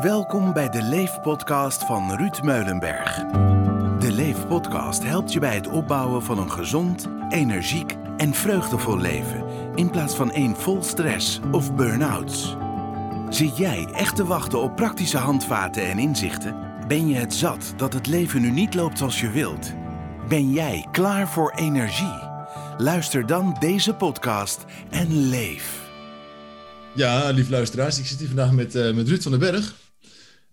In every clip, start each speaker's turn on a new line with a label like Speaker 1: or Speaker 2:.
Speaker 1: Welkom bij de Leef-podcast van Ruud Meulenberg. De Leef-podcast helpt je bij het opbouwen van een gezond, energiek en vreugdevol leven... in plaats van één vol stress of burn-outs. Zit jij echt te wachten op praktische handvaten en inzichten? Ben je het zat dat het leven nu niet loopt zoals je wilt? Ben jij klaar voor energie? Luister dan deze podcast en leef.
Speaker 2: Ja, lieve luisteraars, ik zit hier vandaag met, uh, met Ruud van den Berg.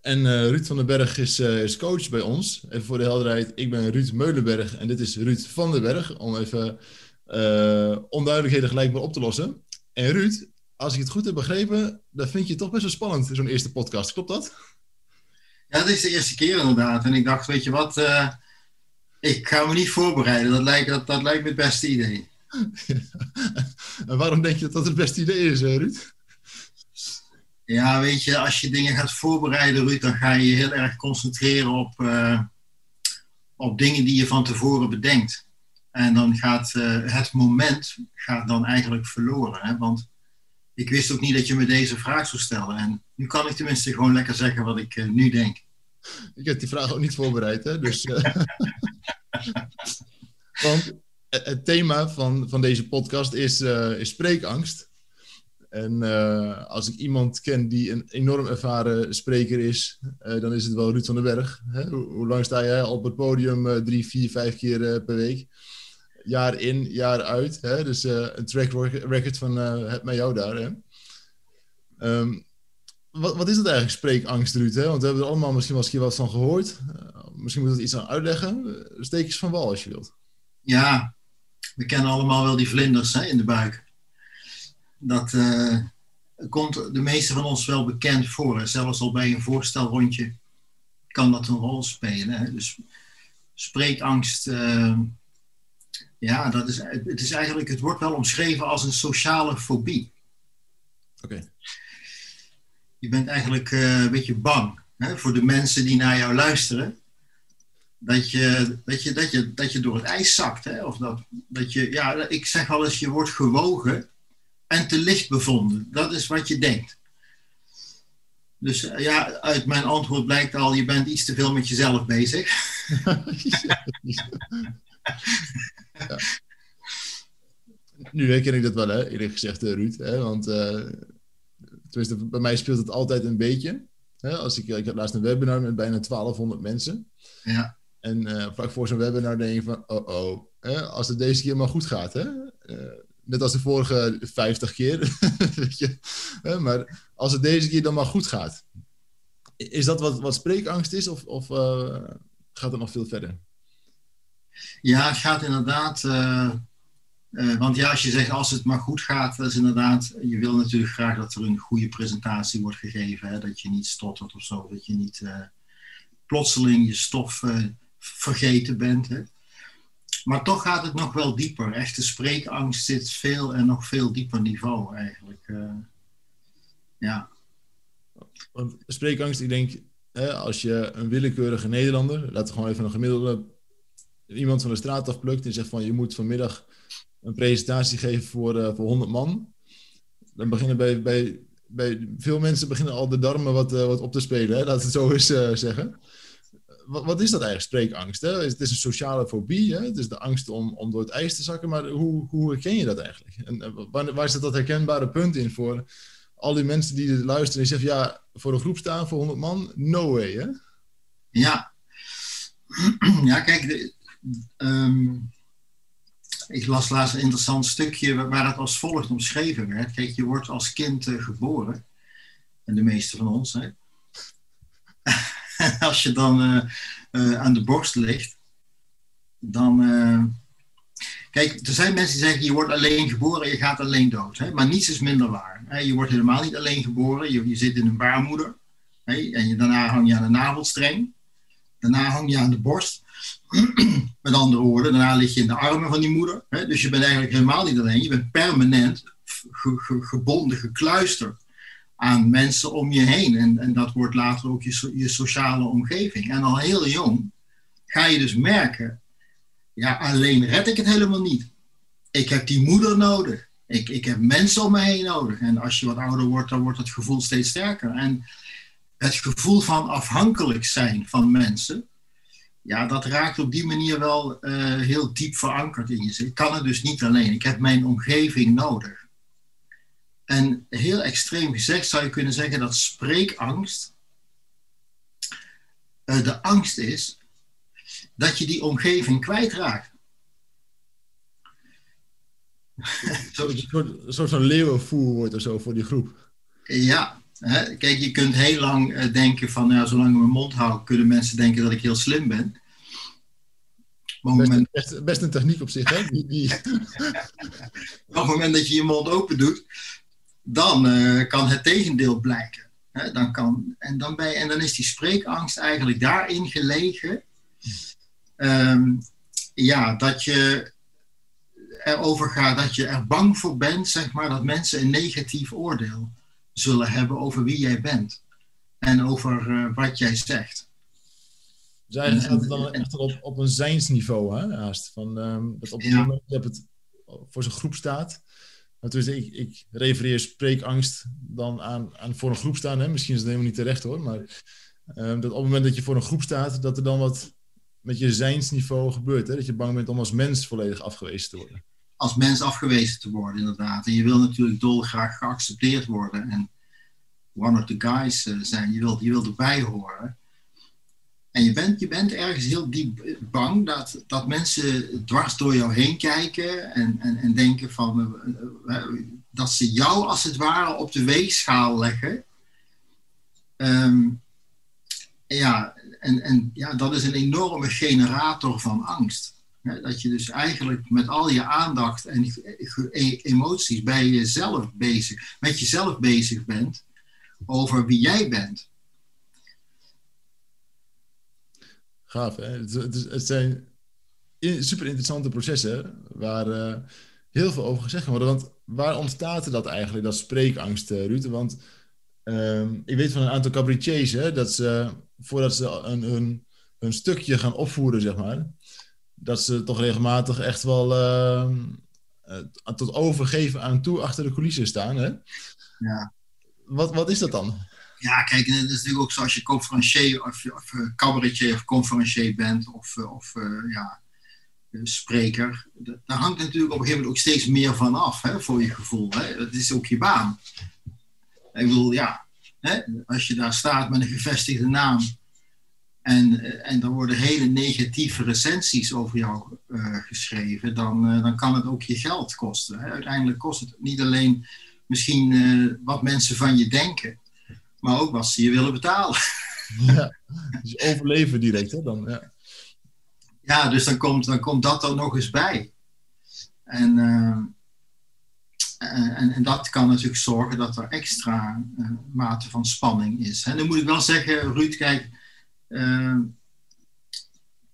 Speaker 2: En uh, Ruud van den Berg is, uh, is, coach bij ons. Even voor de helderheid, ik ben Ruud Meulenberg en dit is Ruud van den Berg. Om even onduidelijkheden gelijk maar op te lossen. En Ruud, als ik het goed heb begrepen, dan vind je het toch best wel spannend, zo'n eerste podcast. Klopt dat?
Speaker 3: Ja, dat is de eerste keer inderdaad. En ik dacht, weet je wat, ik ga me niet voorbereiden. Dat lijkt, dat, dat lijkt me het beste idee.
Speaker 2: en waarom denk je dat dat het beste idee is, Ruud?
Speaker 3: Ja, weet je, als je dingen gaat voorbereiden, Ruud, dan ga je je heel erg concentreren op, uh, op dingen die je van tevoren bedenkt. En dan gaat uh, het moment gaat dan eigenlijk verloren. Hè? Want ik wist ook niet dat je me deze vraag zou stellen. En nu kan ik tenminste gewoon lekker zeggen wat ik uh, nu denk.
Speaker 2: Ik heb die vraag ook niet voorbereid, hè? Dus, Want het thema van, van deze podcast is, is spreekangst. En uh, als ik iemand ken die een enorm ervaren spreker is, uh, dan is het wel Ruud van den Berg. Hè? Hoe, lang sta jij op het podium? Uh, drie, vier, vijf keer per week. Jaar in, jaar uit. Hè? Dus een track record van het met jou daar. Um, wat, wat, is dat eigenlijk, spreekangst, Ruud? Hè? Want we hebben er allemaal misschien wel eens wat van gehoord. misschien moet je iets aan uitleggen. Steek eens van wal als je wilt.
Speaker 3: Ja, we kennen allemaal wel die vlinders hè, in de buik dat uh, komt de meeste van ons wel bekend voor. Zelfs al bij een voorstelrondje kan dat een rol spelen. Hè? Dus spreekangst, uh, ja, dat is, het is eigenlijk, het wordt wel omschreven als een sociale fobie.
Speaker 2: Oké. Okay.
Speaker 3: Je bent eigenlijk uh, een beetje bang hè, voor de mensen die naar jou luisteren. Dat je, dat je, dat je, dat je door het ijs zakt. Hè? Of dat, dat je, ja, ik zeg wel eens, je wordt gewogen en te licht bevonden. Dat is wat je denkt. Dus eh, ja, uit mijn antwoord blijkt al, je bent iets te veel met jezelf bezig.
Speaker 2: ja. Nu herken ik dat wel, hè, eerlijk gezegd, eh, Ruud. Hè, want uh, tenminste, bij mij speelt het altijd een beetje. Hè, als ik, ik had laatst een webinar met bijna 1200 mensen.
Speaker 3: Ja.
Speaker 2: En uh, vlak voor zo'n webinar denk je van, oh oh, hè, als het deze keer maar goed gaat, hè, net als de vorige 50 keer. Weet je? Maar als het deze keer dan maar goed gaat. Is dat wat, wat spreekangst is of, of uh, gaat het nog veel verder?
Speaker 3: Ja, het gaat inderdaad. Uh, uh, want ja, als je zegt als het maar goed gaat, is inderdaad. Je wil natuurlijk graag dat er een goede presentatie wordt gegeven. Hè? Dat je niet stottert of zo. Dat je niet plotseling je stof vergeten bent. Hè? Maar toch gaat het nog wel dieper. Echte spreekangst zit veel en nog veel dieper niveau eigenlijk. Uh, ja.
Speaker 2: Spreekangst, ik denk, hè, als je een willekeurige Nederlander, laten we gewoon even een gemiddelde iemand van de straat afplukt en zegt van je moet vanmiddag een presentatie geven voor, uh, voor 100 man. Dan beginnen bij, bij, bij veel mensen beginnen al de darmen wat, uh, wat op te spelen, hè? laat het zo eens zeggen wat, wat, is dat eigenlijk, spreekangst? Hè? Het is een sociale fobie, hè? het is de angst om, om door het ijs te zakken, maar hoe, hoe herken je dat eigenlijk? En eh, waar, waar zit dat herkenbare punt in voor al die mensen die luisteren en zeggen, ja, voor een groep staan voor 100 man, no way, hè?
Speaker 3: Ja, ja kijk, de, um, ik las laatst een interessant stukje waar het als volgt omschreven werd. Kijk, je wordt als kind uh, geboren, en de meeste van ons, hè? als je dan uh, uh, aan de borst ligt, dan. Uh, kijk, er zijn mensen die zeggen: je wordt alleen geboren en je gaat alleen dood. Hè? Maar niets is minder waar. Hè? Je wordt helemaal niet alleen geboren. Je, je zit in een baarmoeder. Hè? En daarna hang je aan de navelstreng. Daarna hang je aan de borst. Met andere woorden, daarna lig je in de armen van die moeder. Hè? Dus je bent eigenlijk helemaal niet alleen. Je bent permanent ge, ge, gebonden, gekluisterd aan mensen om je heen. En, en dat wordt later ook je, je sociale omgeving. En al heel jong ga je dus merken, ja, alleen red ik het helemaal niet. Ik heb die moeder nodig. Ik, ik heb mensen om me heen nodig. En als je wat ouder wordt, dan wordt het gevoel steeds sterker. En het gevoel van afhankelijk zijn van mensen, ja, dat raakt op die manier wel eh, heel diep verankerd in je. Ik kan het dus niet alleen. Ik heb mijn omgeving nodig. En heel extreem gezegd zou je kunnen zeggen dat spreekangst uh, de angst is dat je die omgeving kwijtraakt.
Speaker 2: een soort van leeuwenvoer wordt of zo voor die groep.
Speaker 3: Ja, hè? kijk, je kunt heel lang uh, denken van, nou, zolang ik mijn mond hou, kunnen mensen denken dat ik heel slim ben.
Speaker 2: Maar best, moment... best, best, een techniek op zich, hè? Die, die...
Speaker 3: op het moment dat je je mond open doet, dan uh, kan het tegendeel blijken. Dan kan, en, dan je, en dan is die spreekangst eigenlijk daarin gelegen. Um, ja, dat je erover gaat, dat je er bang voor bent, zeg maar, dat mensen een negatief oordeel zullen hebben over wie jij bent. En over uh, wat jij zegt.
Speaker 2: Dus eigenlijk gaat het dan echt op, op een zijnsniveau, hè, haast. Van, um, dat op het ja. moment dat het voor zijn groep staat. Dus ik, ik refereer spreekangst dan aan, aan voor een groep staan. Hè. Misschien is het helemaal niet terecht hoor. Maar um, dat op het moment dat je voor een groep staat, dat er dan wat met je zijnsniveau gebeurt. Hè? Dat je bang bent om als mens volledig afgewezen te worden.
Speaker 3: Als mens afgewezen te worden, inderdaad. En je wil natuurlijk dolgraag geaccepteerd worden. En one of the guys uh, zijn. Je wilt, je wilt erbij horen. En je bent, je bent ergens heel diep bang dat, dat mensen dwars door jou heen kijken en, en, en denken van uh, uh, dat ze jou als het ware op de weegschaal leggen. Um, ja, en, en ja, dat is een enorme generator van angst. dat je dus eigenlijk met al je aandacht en e-, emoties bij jezelf bezig, met jezelf bezig bent over wie jij bent.
Speaker 2: Gaaf, hè? Het, het, zijn super interessante processen waar uh, heel veel over gezegd kan worden. Want waar ontstaat dat eigenlijk, dat spreekangst, uh, Ruud? Want uh, ik weet van een aantal cabaretiers hè, dat ze voordat ze een, hun, hun stukje gaan opvoeren, zeg maar, dat ze toch regelmatig echt wel uh, tot overgeven aan toe achter de coulissen staan. Hè?
Speaker 3: Ja.
Speaker 2: Wat, wat is dat dan?
Speaker 3: Ja, kijk, het is natuurlijk ook zoals je conferencier of, of uh, cabaretier of conferencier bent of, of uh, ja, spreker. Daar hangt natuurlijk op een gegeven moment ook steeds meer van af, hè, voor je gevoel. Hè? Dat is ook je baan. Ik bedoel, ja, Hè? Als je daar staat met een gevestigde naam en, eh, en er worden hele negatieve recensies over jou geschreven, dan, dan kan het ook je geld kosten. Hè? Uiteindelijk kost het niet alleen misschien wat mensen van je denken, maar ook wat ze je willen betalen.
Speaker 2: Ja, dus overleven direct, hè? Dan, ja.
Speaker 3: ja, dus dan komt, dan komt dat er nog eens bij. En eh, en, en, dat kan natuurlijk zorgen dat er extra uh, mate van spanning is. En dan moet ik wel zeggen, Ruud, kijk, uh,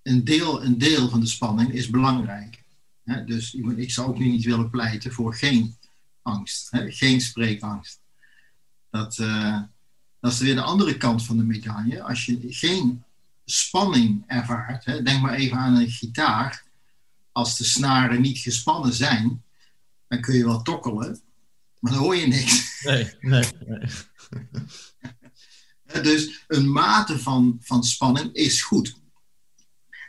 Speaker 3: een, deel, een deel van de spanning is belangrijk. Hè? Dus ik zou ook nu niet willen pleiten voor geen angst, hè? geen spreekangst. Dat, dat is weer de andere kant van de medaille. Als je geen spanning ervaart, hè? denk maar even aan een gitaar. Als de snaren niet gespannen zijn, dan kun je wel tokkelen, maar dan hoor je niks.
Speaker 2: Nee, nee, nee.
Speaker 3: dus een mate van, van spanning is goed.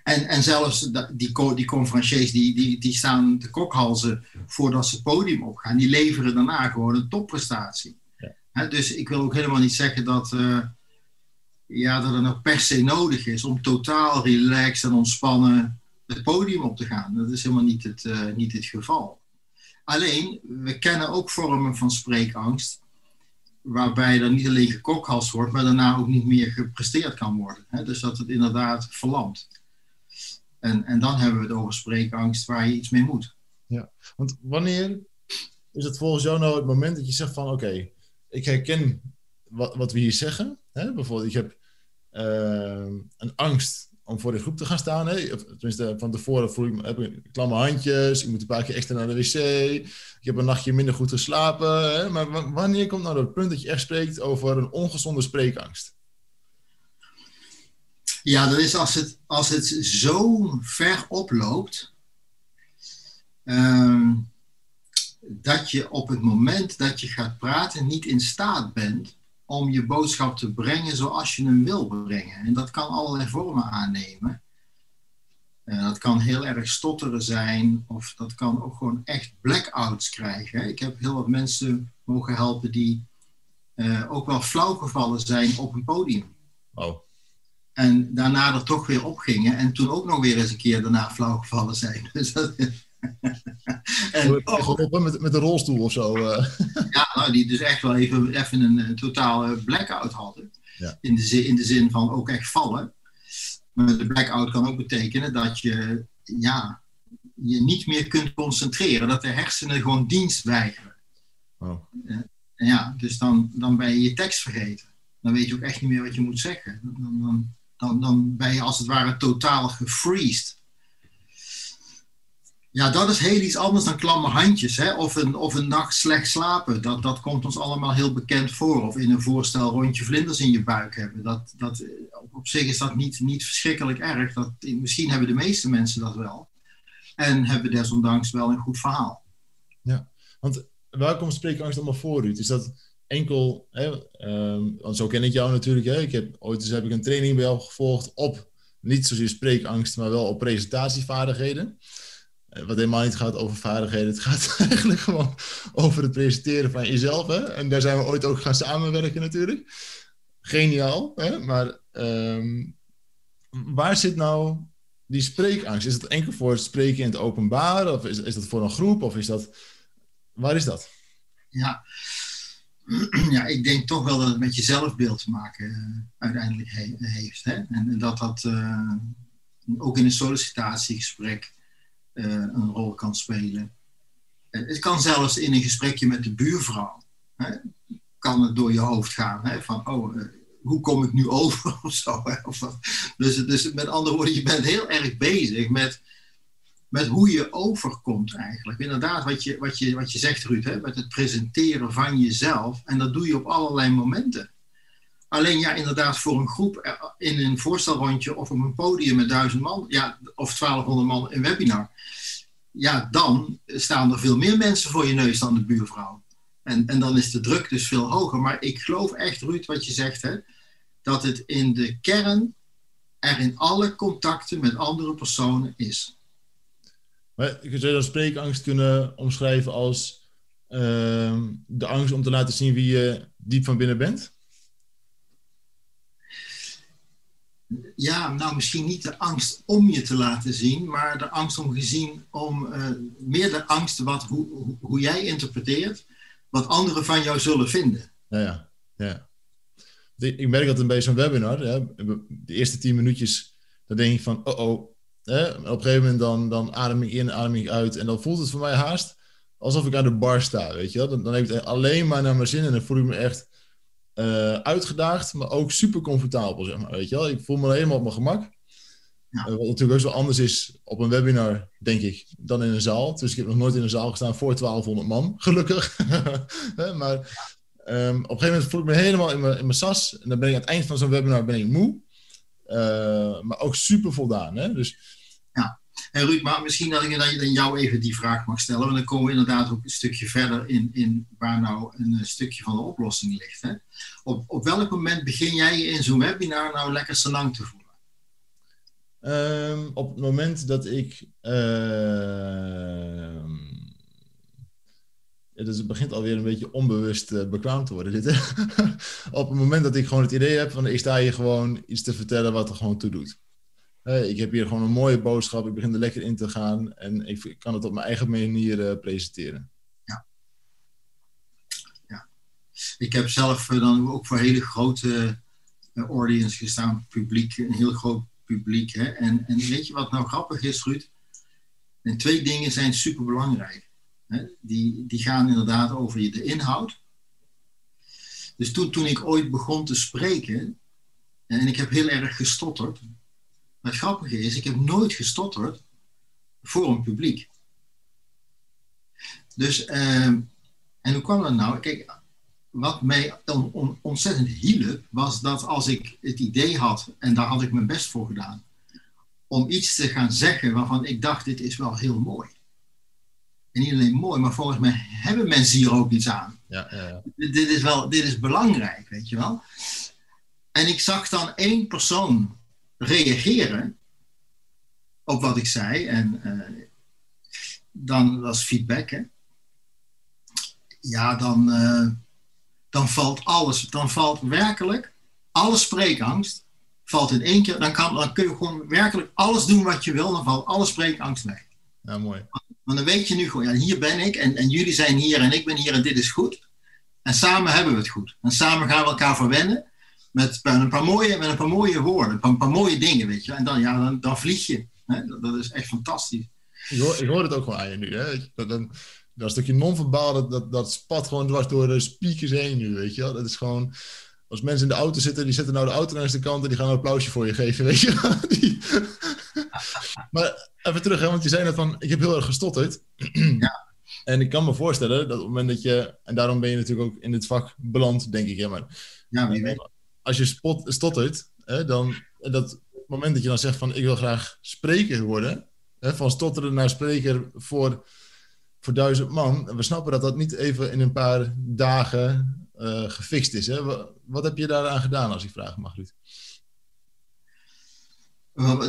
Speaker 3: En, en zelfs die, die conferenciers die, die, die staan te kokhalzen voordat ze het podium opgaan, die leveren daarna gewoon een topprestatie. Dus ik wil ook helemaal niet zeggen dat, uh, ja, dat het nog per se nodig is om totaal relaxed en ontspannen het podium op te gaan. Dat is helemaal niet het, uh, niet het geval. Alleen, we kennen ook vormen van spreekangst, waarbij er niet alleen gekokhalst wordt, maar daarna ook niet meer gepresteerd kan worden. Dus dat het inderdaad verlamt. En, en dan hebben we het over spreekangst waar je iets mee moet.
Speaker 2: Ja, want wanneer is het volgens jou nou het moment dat je zegt van oké, ik herken wat, wat we hier zeggen. Hè? Bijvoorbeeld, ik heb uh, een angst om voor de groep te gaan staan. Hè? Tenminste, van tevoren voel ik, heb ik klamme handjes. Ik moet een paar keer extra naar de wc. Ik heb een nachtje minder goed geslapen. Hè? Maar wanneer komt nou dat punt dat je echt spreekt over een ongezonde spreekangst?
Speaker 3: Ja, dat is als het, als het zo ver oploopt. Uh, dat je op het moment dat je gaat praten niet in staat bent om je boodschap te brengen zoals je hem wil brengen. En dat kan allerlei vormen aannemen. Uh, dat kan heel erg stotteren zijn, of dat kan ook gewoon echt blackouts krijgen. Ik heb heel wat mensen mogen helpen die uh, ook wel flauwgevallen zijn op een podium.
Speaker 2: Oh.
Speaker 3: En daarna er toch weer opgingen en toen ook nog weer eens een keer daarna flauwgevallen zijn. Dus dat,
Speaker 2: en, oh, met, met een rolstoel of zo. Uh.
Speaker 3: ja, nou, die dus echt wel even, even een, een totale blackout hadden.
Speaker 2: Ja.
Speaker 3: In, de zin, in de zin van ook echt vallen. Maar de blackout kan ook betekenen dat je ja, je niet meer kunt concentreren. Dat de hersenen gewoon dienst weigeren.
Speaker 2: Oh.
Speaker 3: ja, dus dan, dan ben je je tekst vergeten. Dan weet je ook echt niet meer wat je moet zeggen. Dan, dan, dan, dan ben je als het ware totaal gefreezed. Ja, dat is heel iets anders dan klamme handjes. Hè? Of, een, of een nacht slecht slapen. Dat, dat komt ons allemaal heel bekend voor. Of in een voorstel rondje vlinders in je buik hebben. Dat, dat, op zich is dat niet, niet verschrikkelijk erg. Dat, misschien hebben de meeste mensen dat wel. En hebben desondanks wel een goed verhaal.
Speaker 2: Ja, want waar komt spreekangst allemaal voor, Ruud? Is dat enkel... Hè, um, want zo ken ik jou natuurlijk. Hè? Ik heb, ooit eens heb ik een training bij jou gevolgd op... Niet zozeer spreekangst, maar wel op presentatievaardigheden. Eh, wat helemaal niet gaat over vaardigheden. Het gaat eigenlijk gewoon over het presenteren van jezelf. Hè? En daar zijn we ooit ook gaan samenwerken natuurlijk. Geniaal. Hè? Maar um, waar zit nou die spreekangst? Is dat enkel voor het spreken in het openbaar? Of is, is dat voor een groep? Of is dat... Waar is dat?
Speaker 3: Ja. ja, ik denk toch wel dat het met je zelfbeeld te maken uh, uiteindelijk he heeft. Hè? En dat dat uh, ook in een sollicitatiegesprek een rol kan spelen. Uh, het kan zelfs in een gesprekje met de buurvrouw. Hè, kan het door je hoofd gaan. Hè, van, oh, uh, hoe kom ik nu over of zo. Hè, of dus, dus met andere woorden, je bent heel erg bezig met, met hoe je overkomt eigenlijk. Inderdaad, wat je, wat je, wat je zegt Ruud, hè, met het presenteren van jezelf. En dat doe je op allerlei momenten. Alleen ja, inderdaad, voor een groep in een voorstelrondje of op een podium met duizend man, ja, of 1200 man in webinar, ja, dan staan er veel meer mensen voor je neus dan de buurvrouw. En, en dan is de druk dus veel hoger. Maar ik geloof echt, Ruud, wat je zegt, hè, dat het in de kern er in alle contacten met andere personen is.
Speaker 2: Maar je zou dan spreekangst kunnen omschrijven als uh, de angst om te laten zien wie je diep van binnen bent?
Speaker 3: Ja, nou misschien niet de angst om je te laten zien, maar de angst om gezien, om uh, meer de angst wat, hoe, hoe jij interpreteert, wat anderen van jou zullen vinden.
Speaker 2: Ja, ja. ja. Ik merk dat bij zo'n webinar, de eerste tien minuutjes, dan denk ik van, oh oh. Hè, op een gegeven moment dan, dan adem ik in, adem ik uit. En dan voelt het voor mij haast alsof ik aan de bar sta, weet je wel. Dan, dan heb ik het alleen maar naar mijn zin en dan voel ik me echt uh, uitgedaagd, maar ook super comfortabel, zeg maar. Weet je wel? Ik voel me helemaal op mijn gemak. Ja. Uh, wat natuurlijk ook zo anders is op een webinar, denk ik, dan in een zaal. Dus ik heb nog nooit in een zaal gestaan voor 1200 man, gelukkig. maar um, op een gegeven moment voel ik me helemaal in mijn, in mijn sas. En dan ben ik aan het eind van zo'n webinar ben ik moe. Uh, maar ook super voldaan. Hè? Dus.
Speaker 3: En Ruud, maar misschien dat ik dan jou even die vraag mag stellen. Want dan komen we inderdaad ook een stukje verder in, in waar nou een stukje van de oplossing ligt. Hè? Op, op welk moment begin jij in zo'n webinar nou lekker zo lang te voelen?
Speaker 2: Um, op het moment dat ik. Uh, dus het begint alweer een beetje onbewust uh, bekwaam te worden. Dit, op het moment dat ik gewoon het idee heb van ik sta hier gewoon iets te vertellen wat er gewoon toe doet. Uh, ik heb hier gewoon een mooie boodschap, ik begin er lekker in te gaan en ik, ik kan het op mijn eigen manier uh, presenteren.
Speaker 3: Ja. ja. Ik heb zelf dan ook voor hele grote audience gestaan, publiek, een heel groot publiek. Hè? En, en weet je wat nou grappig is, Ruud? En twee dingen zijn super belangrijk. Die, die gaan inderdaad over de inhoud. Dus toen, toen ik ooit begon te spreken, en ik heb heel erg gestotterd. Maar het grappige is, ik heb nooit gestotterd voor een publiek. Dus, uh, en hoe kwam dat nou? Kijk, wat mij on, on, ontzettend hielp, was dat als ik het idee had, en daar had ik mijn best voor gedaan, om iets te gaan zeggen waarvan ik dacht, dit is wel heel mooi En niet alleen mooi, maar volgens mij hebben mensen hier ook iets aan.
Speaker 2: Ja, ja,
Speaker 3: dit is wel, dit is belangrijk, weet je wel. En ik zag dan één persoon reageren op wat ik zei. En eh, dan was feedback, hè. Ja, dan, eh, dan valt alles, dan valt werkelijk alle spreekangst, valt in één keer, dan, kan, dan kun je gewoon werkelijk alles doen wat je wil, dan valt alle spreekangst weg.
Speaker 2: Ja, mooi.
Speaker 3: Want dan weet je nu gewoon, ja, hier ben ik en, en jullie zijn hier en ik ben hier en dit is goed. En samen hebben we het goed. En samen gaan we elkaar verwennen met, met, een, paar mooie, met een paar mooie woorden, een paar, een paar mooie dingen, weet je. En dan, ja, dan, dan vlieg je. Hè? Dat, dat is echt fantastisch.
Speaker 2: Ik hoor, ik hoor het ook gewoon aan je nu. Hè? Dat, dat, dat stukje non-verbaal, dat, dat, dat spat gewoon dwars door de speakers heen nu, weet je wel. Dat is gewoon... Als mensen in de auto zitten, die zetten nou de auto naar de kant en die gaan een applausje voor je geven, weet je wel. Die... maar even terug, hè, want je zei net van, ik heb heel erg gestotterd.
Speaker 3: Ja.
Speaker 2: En ik kan me voorstellen dat op het moment dat je, en daarom ben je natuurlijk ook in dit vak beland, denk ik, hè, maar
Speaker 3: Ja, wie weet.
Speaker 2: Als je spot, stottert, hè, dan dat moment dat je dan zegt van ik wil graag spreker worden, hè, van stotteren naar spreker voor, voor duizend man, we snappen dat dat niet even in een paar dagen eh, gefixt is. Hè? Wat, heb je daaraan gedaan, als ik vragen mag, Ruud?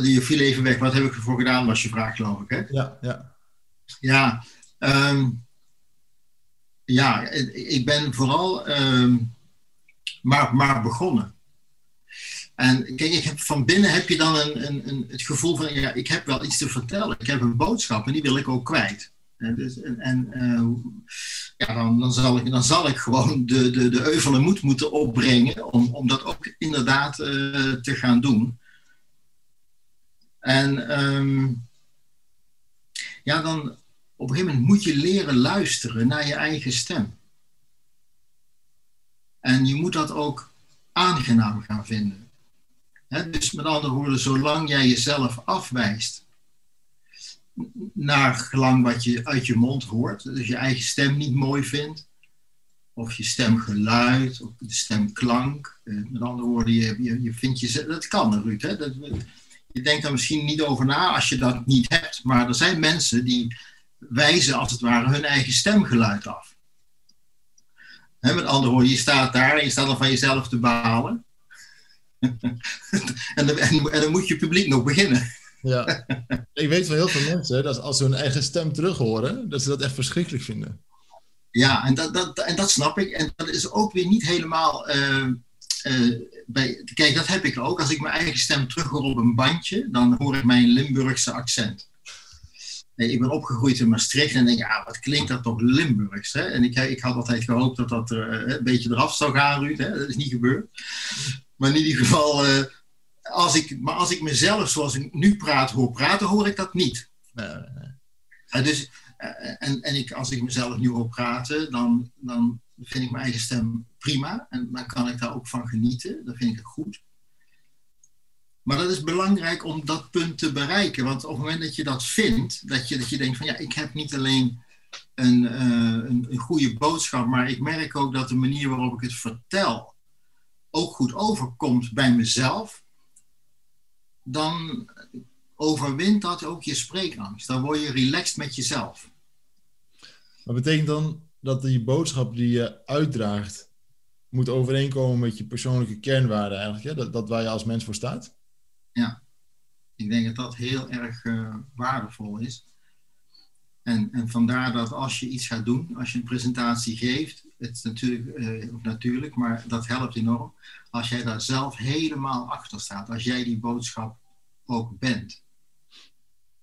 Speaker 3: Je viel even weg. Wat heb ik ervoor gedaan, was je vraag, geloof ik. Hè?
Speaker 2: Ja, ja.
Speaker 3: Ja, ehm, ja, ik ben vooral ehm, maar, maar begonnen. En kijk, ik heb, van binnen heb je dan een, een, een, het gevoel van, ja, ik heb wel iets te vertellen. Ik heb een boodschap en die wil ik ook kwijt. En, dus, en, en eh, ja, dan, dan, zal ik, dan zal ik gewoon de, de, de euvel en moed moeten opbrengen om, om dat ook inderdaad eh, te gaan doen. En ehm, ja, dan op een gegeven moment moet je leren luisteren naar je eigen stem. En je moet dat ook aangenaam gaan vinden. Dus met andere woorden, zolang jij jezelf afwijst naar gelang wat je uit je mond hoort, dus je eigen stem niet mooi vindt, of je stemgeluid, of de stemklank, eh, met andere woorden, je, je, vindt je, dat kan Ruud? Dat, je denkt er misschien niet over na als je dat niet hebt, maar er zijn mensen die wijzen als het ware hun eigen stemgeluid af. Met andere woorden, je staat daar en je staat er van jezelf te balen. en, dan, en, en dan moet je publiek nog beginnen.
Speaker 2: ja. Ik weet van heel veel mensen dat als ze hun eigen stem terug horen, dat ze dat echt verschrikkelijk vinden.
Speaker 3: Ja, en dat, dat, en dat snap ik. En dat is ook weer niet helemaal. eh, eh, bij, kijk, dat heb ik ook. Als ik mijn eigen stem terughoor op een bandje, dan hoor ik mijn Limburgse accent. Nee, ik ben opgegroeid in Maastricht en denk, ja, wat klinkt dat toch Limburgs? Hè? En ik, ik had altijd gehoopt dat dat er, eh, een beetje eraf zou gaan, Ruud. Hè? Dat is niet gebeurd. Maar in ieder geval, eh, als ik, maar als ik mezelf zoals ik nu praat hoor praten, hoor ik dat niet. Ja, dus, en en ik, als ik mezelf nu hoor praten, dan, dan vind ik mijn eigen stem prima. En dan kan ik daar ook van genieten. Dan vind ik het goed. Maar dat is belangrijk om dat punt te bereiken. Want op het moment dat je dat vindt, dat je, dat je denkt van ja, ik heb niet alleen een, eh, een, een goede boodschap, maar ik merk ook dat de manier waarop ik het vertel ook goed overkomt bij mezelf. Dan overwint dat ook je spreekangst. Dan word je relaxed met jezelf.
Speaker 2: Maar betekent dan dat die boodschap die je uitdraagt, moet overeenkomen met je persoonlijke kernwaarden eigenlijk? Hè? Dat, dat waar je als mens voor staat?
Speaker 3: Ja, ik denk dat dat heel erg eh, waardevol is. En, en vandaar dat als je iets gaat doen, als je een presentatie geeft, het is natuurlijk, eh, natuurlijk, maar dat helpt enorm. Als jij daar zelf helemaal achter staat, als jij die boodschap ook bent.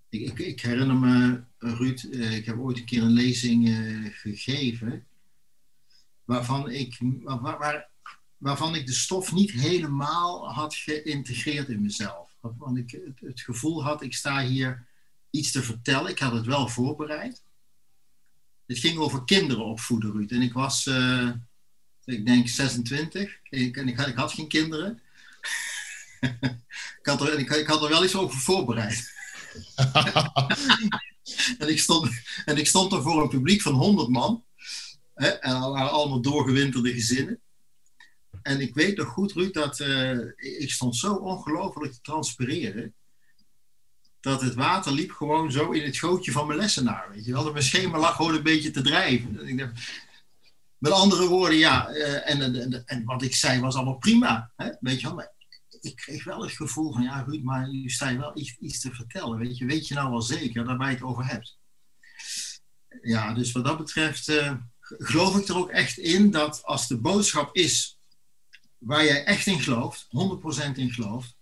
Speaker 3: Ik, ik, herinner me, Ruud, eh, ik heb ooit een keer een lezing gegeven, waarvan ik, waar, waarvan ik de stof niet helemaal had geïntegreerd in mezelf. Want ik het, het gevoel had, ik sta hier iets te vertellen. Ik had het wel voorbereid. Het ging over kinderen opvoeden, Ruud. En ik was, eh, ik denk 26. Ik, en ik had, ik had geen kinderen. ik, had er, ik, had er wel iets over voorbereid. en, ik stond, en ik stond er voor een publiek van 100 man. Hè, en allemaal doorgewinterde gezinnen. En ik weet nog goed, Ruud, dat eh, ik stond zo ongelooflijk te transpireren. dat het water liep gewoon zo in het gootje van mijn lessenaar. Weet je wel, dat mijn schema lag gewoon een beetje te drijven. Ik met andere woorden, ja, uh, en, en, en, wat ik zei was allemaal prima. Hè? Weet je wel, maar ik kreeg wel het gevoel van, ja Ruud, maar nu sta je wel iets, iets te vertellen. Weet je, weet je nou wel zeker dat je het over hebt? Ja, dus wat dat betreft uh, geloof ik er ook echt in dat als de boodschap is waar jij echt in gelooft, 100% in gelooft,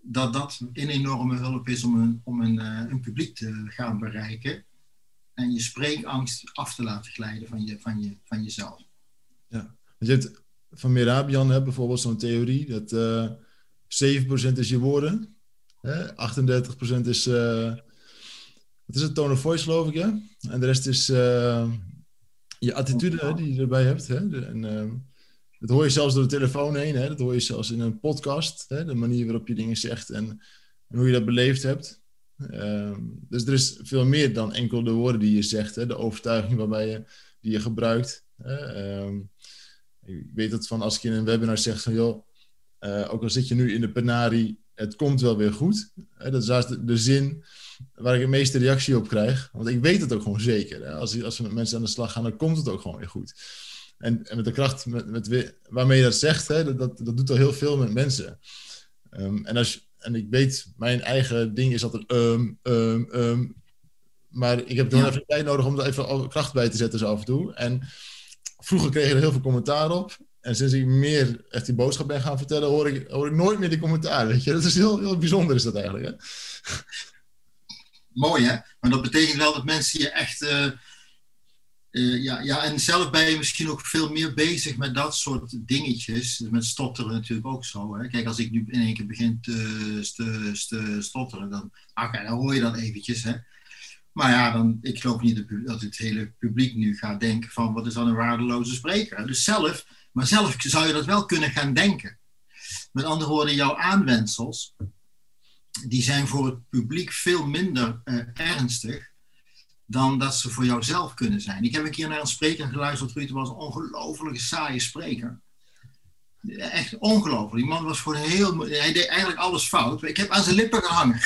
Speaker 3: dat dat een enorme hulp is om een, om een, uh, een publiek te gaan bereiken en je spreekangst af te laten glijden van, je, van, je, van jezelf.
Speaker 2: Ja, je hebt van Merabian hè, bijvoorbeeld zo'n theorie dat uh, eh, 7% is je woorden, hè, 38% is, uh, wat is het, tone of voice geloof ik, ja? En de rest is je attitude hè, die je erbij hebt. Hè? En, ehm, dat hoor je zelfs door de telefoon heen, hè? dat hoor je zelfs in een podcast, hè? de manier waarop je dingen zegt en, hoe je dat beleefd hebt. Ehm, dus er is veel meer dan enkel de woorden die je zegt, hè? de overtuiging waarbij je, die je gebruikt. Hè? Um, ik weet dat van als ik in een webinar zeg van joh, uh, ook al zit je nu in de penarie, het komt wel weer goed. Hè? Dat is de, de zin waar ik de meeste reactie op krijg. Want ik weet het ook gewoon zeker. Hè? Als, als we met mensen aan de slag gaan, dan komt het ook gewoon weer goed. En, en met de kracht met, met, waarmee je dat zegt, hè, dat, dat, dat doet al heel veel met mensen. Um, en, als, en ik weet, mijn eigen ding is altijd um, um, um. Maar ik heb gewoon even tijd nodig om er even kracht bij te zetten zo af en toe. En vroeger kreeg je er heel veel commentaar op. En sinds ik meer echt die boodschap ben gaan vertellen, hoor ik, hoor ik nooit meer die commentaar. Weet je? Dat is heel, heel bijzonder, is dat eigenlijk. Hè?
Speaker 3: Mooi, hè? Maar dat betekent wel dat mensen je echt... Uh uh, ja, ja, en zelf ben je misschien ook veel meer bezig met dat soort dingetjes. Met stotteren natuurlijk ook zo. Hè? Kijk, als ik nu in één keer begin te, te, te stotteren, dan, okay, dan hoor je dat eventjes. Hè? Maar ja, dan, ik geloof niet dat het hele publiek nu gaat denken van wat is dan een waardeloze spreker. Dus zelf, maar zelf zou je dat wel kunnen gaan denken. Met andere woorden, jouw aanwensels, die zijn voor het publiek veel minder uh, ernstig dan dat ze voor jouzelf kunnen zijn. Ik heb een keer naar een spreker geluisterd, Ruud, was een ongelooflijk saaie spreker. Echt ongelooflijk. Die man was gewoon heel... Hij deed eigenlijk alles fout. Ik heb aan zijn lippen gehangen.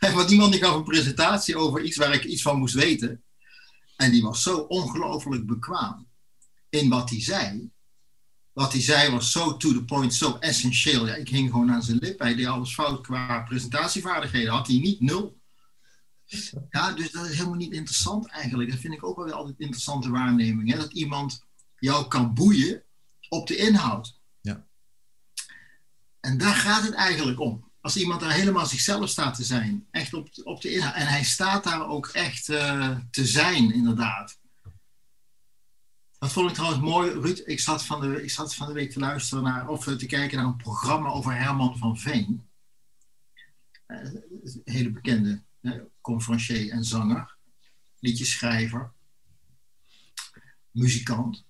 Speaker 3: Want die man die gaf een presentatie over iets waar ik iets van moest weten. En die was zo ongelooflijk bekwaam in wat hij zei. Wat hij zei was zo to the point, zo essentieel. Ja, ik hing gewoon aan zijn lippen. Hij deed alles fout qua presentatievaardigheden. Had hij niet, nul. Ja, dus dat is helemaal niet interessant eigenlijk. Dat vind ik ook wel weer altijd interessante waarneming. Hè? Dat iemand jou kan boeien op de inhoud.
Speaker 2: Ja.
Speaker 3: En daar gaat het eigenlijk om. Als iemand daar helemaal zichzelf staat te zijn, echt op, op de inhoud. En hij staat daar ook echt uh, te zijn, inderdaad. Dat vond ik trouwens mooi, Ruud. Ik zat van de, ik zat van de week te luisteren naar, of te kijken naar een programma over Herman van Veen. Uh, een hele bekende conferencier en zanger, liedjeschrijver, muzikant.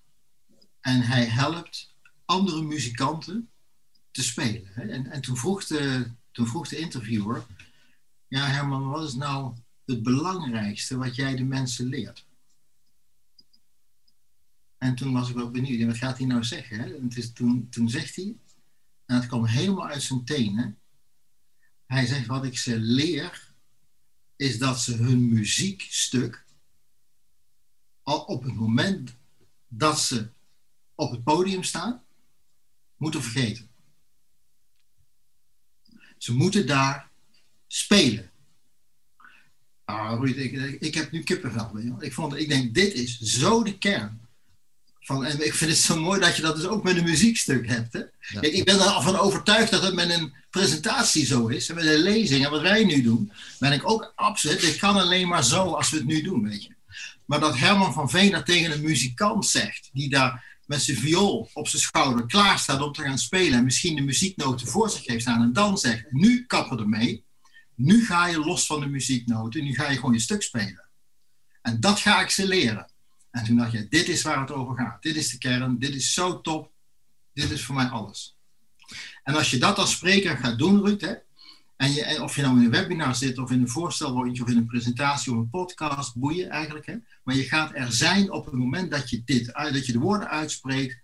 Speaker 3: En hij helpt andere muzikanten te spelen. En, en toen, vroeg de, toen vroeg de interviewer, ja Herman, wat is nou het belangrijkste wat jij de mensen leert? En toen was ik wel benieuwd, wat gaat hij nou zeggen? Hè? En is, toen, toen zegt hij, en het kwam helemaal uit zijn tenen, hij zegt, wat ik ze leer is dat ze hun muziekstuk al op het moment dat ze op het podium staan, moeten vergeten. Ze moeten daar spelen. Ah, ik, ik, heb nu kippenvel. Ik, vond, ik denk, dit is zo de kern van, en ik vind het zo mooi dat je dat dus ook met een muziekstuk hebt. Hè? ik ben ervan overtuigd dat het met een presentatie zo is. En met een lezing en wat wij nu doen, ben ik ook absoluut. Dit kan alleen maar zo als we het nu doen, weet je. Maar dat Herman van Veen dat tegen een muzikant zegt, die daar met zijn viool op zijn schouder klaar staat om te gaan spelen. En misschien de muzieknoten voor zich heeft staan. En dan zegt, nu kappen ermee. Nu ga je los van de muzieknoten. Nu ga je gewoon je stuk spelen. En dat ga ik ze leren. En toen dacht je, dit is waar het over gaat. Dit is de kern, dit is zo top. Dit is voor mij alles. En als je dat als spreker gaat doen, Ruud, hè, en je, of je nou in een webinar zit, of in een voorstelrondje, of in een presentatie, of een podcast, boeien eigenlijk. Hè, maar je gaat er zijn op het moment dat je, dit, dat je de woorden uitspreekt.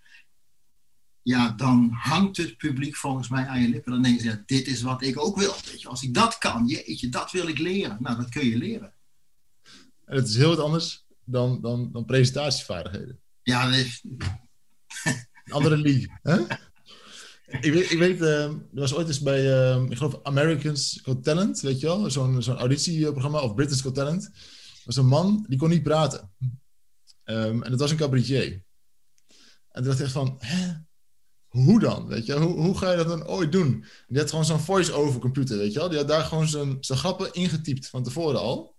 Speaker 3: ja, dan hangt het publiek volgens mij aan je lippen. Dan denken ze, ja, dit is wat ik ook wil. Weet je, als ik dat kan, jeetje, dat wil ik leren. Nou, dat kun je leren.
Speaker 2: En het is heel wat anders dan, dan, dan presentatievaardigheden.
Speaker 3: Ja, nee.
Speaker 2: Een andere league. Hè? Ik weet, ik weet uh, er was ooit eens bij, uh, ik geloof Americans Got Talent, weet je wel? Zo'n zo'n auditieprogramma, of British Got Talent. Er was een man, die kon niet praten. Um, en dat was een cabaretier. En toen dacht ik echt van, hè? Hoe dan? Weet je? Hoe, hoe ga je dat dan ooit doen? Die had gewoon zo'n voice-over computer, weet je wel? Die had daar gewoon zijn grappen ingetypt van tevoren al.